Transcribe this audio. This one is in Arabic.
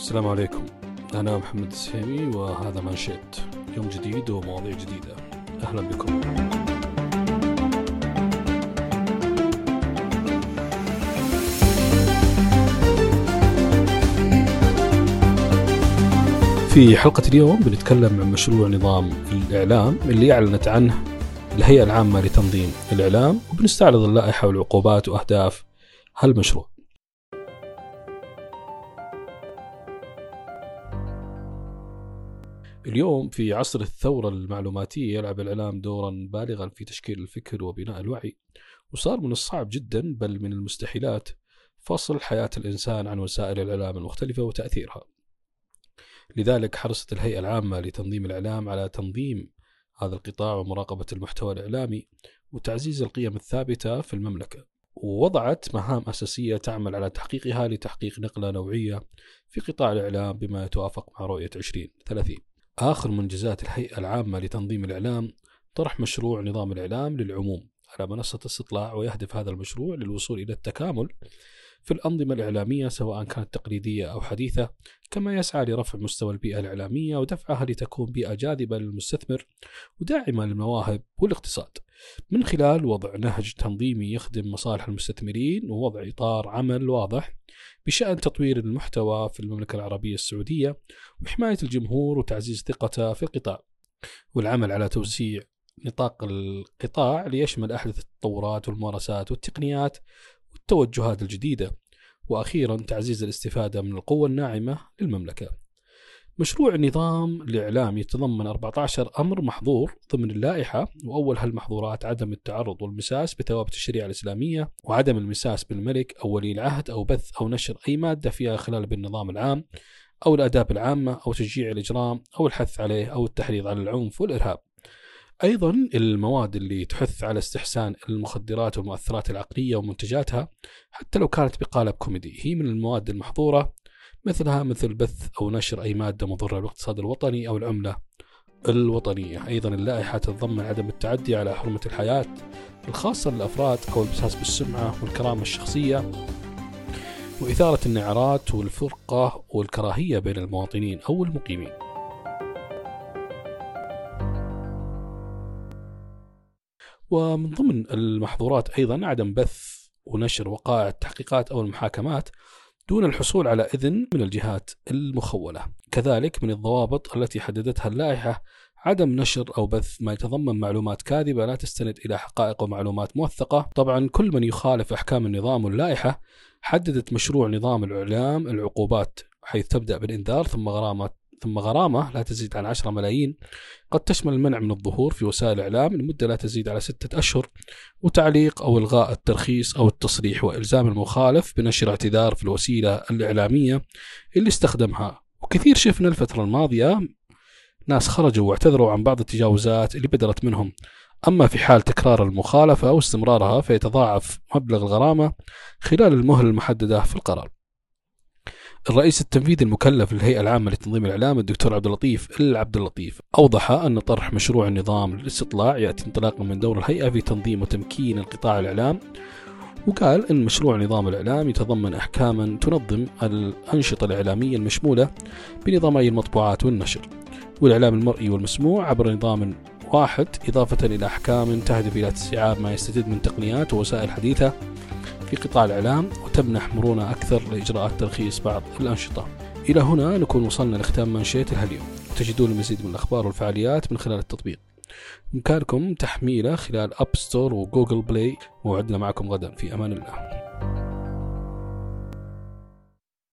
السلام عليكم. أنا محمد السهيمي وهذا منشئت يوم جديد ومواضيع جديدة. أهلا بكم. في حلقة اليوم بنتكلم عن مشروع نظام الإعلام اللي أعلنت عنه الهيئة العامة لتنظيم الإعلام وبنستعرض اللائحة والعقوبات وأهداف هالمشروع. اليوم في عصر الثورة المعلوماتية يلعب الإعلام دورا بالغا في تشكيل الفكر وبناء الوعي وصار من الصعب جدا بل من المستحيلات فصل حياة الإنسان عن وسائل الإعلام المختلفة وتأثيرها. لذلك حرصت الهيئة العامة لتنظيم الإعلام على تنظيم هذا القطاع ومراقبة المحتوى الإعلامي وتعزيز القيم الثابتة في المملكة. ووضعت مهام أساسية تعمل على تحقيقها لتحقيق نقلة نوعية في قطاع الإعلام بما يتوافق مع رؤية 2030 آخر منجزات الهيئة العامة لتنظيم الإعلام طرح مشروع نظام الإعلام للعموم على منصة استطلاع ويهدف هذا المشروع للوصول إلى التكامل في الأنظمة الإعلامية سواء كانت تقليدية أو حديثة كما يسعى لرفع مستوى البيئة الإعلامية ودفعها لتكون بيئة جاذبة للمستثمر وداعمة للمواهب والاقتصاد. من خلال وضع نهج تنظيمي يخدم مصالح المستثمرين ووضع إطار عمل واضح بشأن تطوير المحتوى في المملكة العربية السعودية وحماية الجمهور وتعزيز ثقته في القطاع والعمل على توسيع نطاق القطاع ليشمل أحدث التطورات والممارسات والتقنيات والتوجهات الجديدة وأخيرا تعزيز الاستفادة من القوة الناعمة للمملكة. مشروع النظام الإعلام يتضمن 14 أمر محظور ضمن اللائحة وأول هالمحظورات عدم التعرض والمساس بثوابت الشريعة الإسلامية وعدم المساس بالملك أو ولي العهد أو بث أو نشر أي مادة فيها خلال بالنظام العام أو الآداب العامة أو تشجيع الإجرام أو الحث عليه أو التحريض على العنف والإرهاب. أيضا المواد اللي تحث على استحسان المخدرات والمؤثرات العقلية ومنتجاتها حتى لو كانت بقالب كوميدي هي من المواد المحظورة مثلها مثل بث أو نشر أي مادة مضرة للاقتصاد الوطني أو العملة الوطنية. أيضا اللائحة تتضمن عدم التعدي على حرمة الحياة الخاصة للأفراد أو المساس بالسمعة والكرامة الشخصية وإثارة النعرات والفرقة والكراهية بين المواطنين أو المقيمين. ومن ضمن المحظورات أيضا عدم بث ونشر وقائع التحقيقات أو المحاكمات دون الحصول على إذن من الجهات المخولة. كذلك من الضوابط التي حددتها اللائحة عدم نشر أو بث ما يتضمن معلومات كاذبة لا تستند إلى حقائق ومعلومات موثقة. طبعا كل من يخالف أحكام النظام واللائحة حددت مشروع نظام الإعلام العقوبات حيث تبدأ بالإنذار ثم غرامة ثم غرامة لا تزيد عن 10 ملايين. قد تشمل المنع من الظهور في وسائل الإعلام لمدة لا تزيد على ستة أشهر وتعليق أو إلغاء الترخيص أو التصريح وإلزام المخالف بنشر اعتذار في الوسيلة الإعلامية اللي استخدمها. وكثير شفنا الفترة الماضية ناس خرجوا واعتذروا عن بعض التجاوزات اللي بدرت منهم. أما في حال تكرار المخالفة واستمرارها فيتضاعف مبلغ الغرامة خلال المهلة المحددة في القرار. الرئيس التنفيذي المكلف للهيئة العامة لتنظيم الإعلام الدكتور عبد اللطيف العبد اللطيف أوضح أن طرح مشروع النظام للاستطلاع يأتي انطلاقا من دور الهيئة في تنظيم وتمكين القطاع الإعلام وقال أن مشروع نظام الإعلام يتضمن أحكاما تنظم الأنشطة الإعلامية المشمولة بنظامي المطبوعات والنشر والإعلام المرئي والمسموع عبر نظام واحد إضافة إلى أحكام تهدف إلى استيعاب ما يستجد من تقنيات ووسائل حديثة في قطاع الإعلام وتمنح مرونة أكثر لإجراءات ترخيص بعض الأنشطة. إلى هنا نكون وصلنا لختام منشية اليوم تجدون المزيد من الأخبار والفعاليات من خلال التطبيق. بإمكانكم تحميله خلال App Store و Google Play موعدنا معكم غدا. في أمان الله.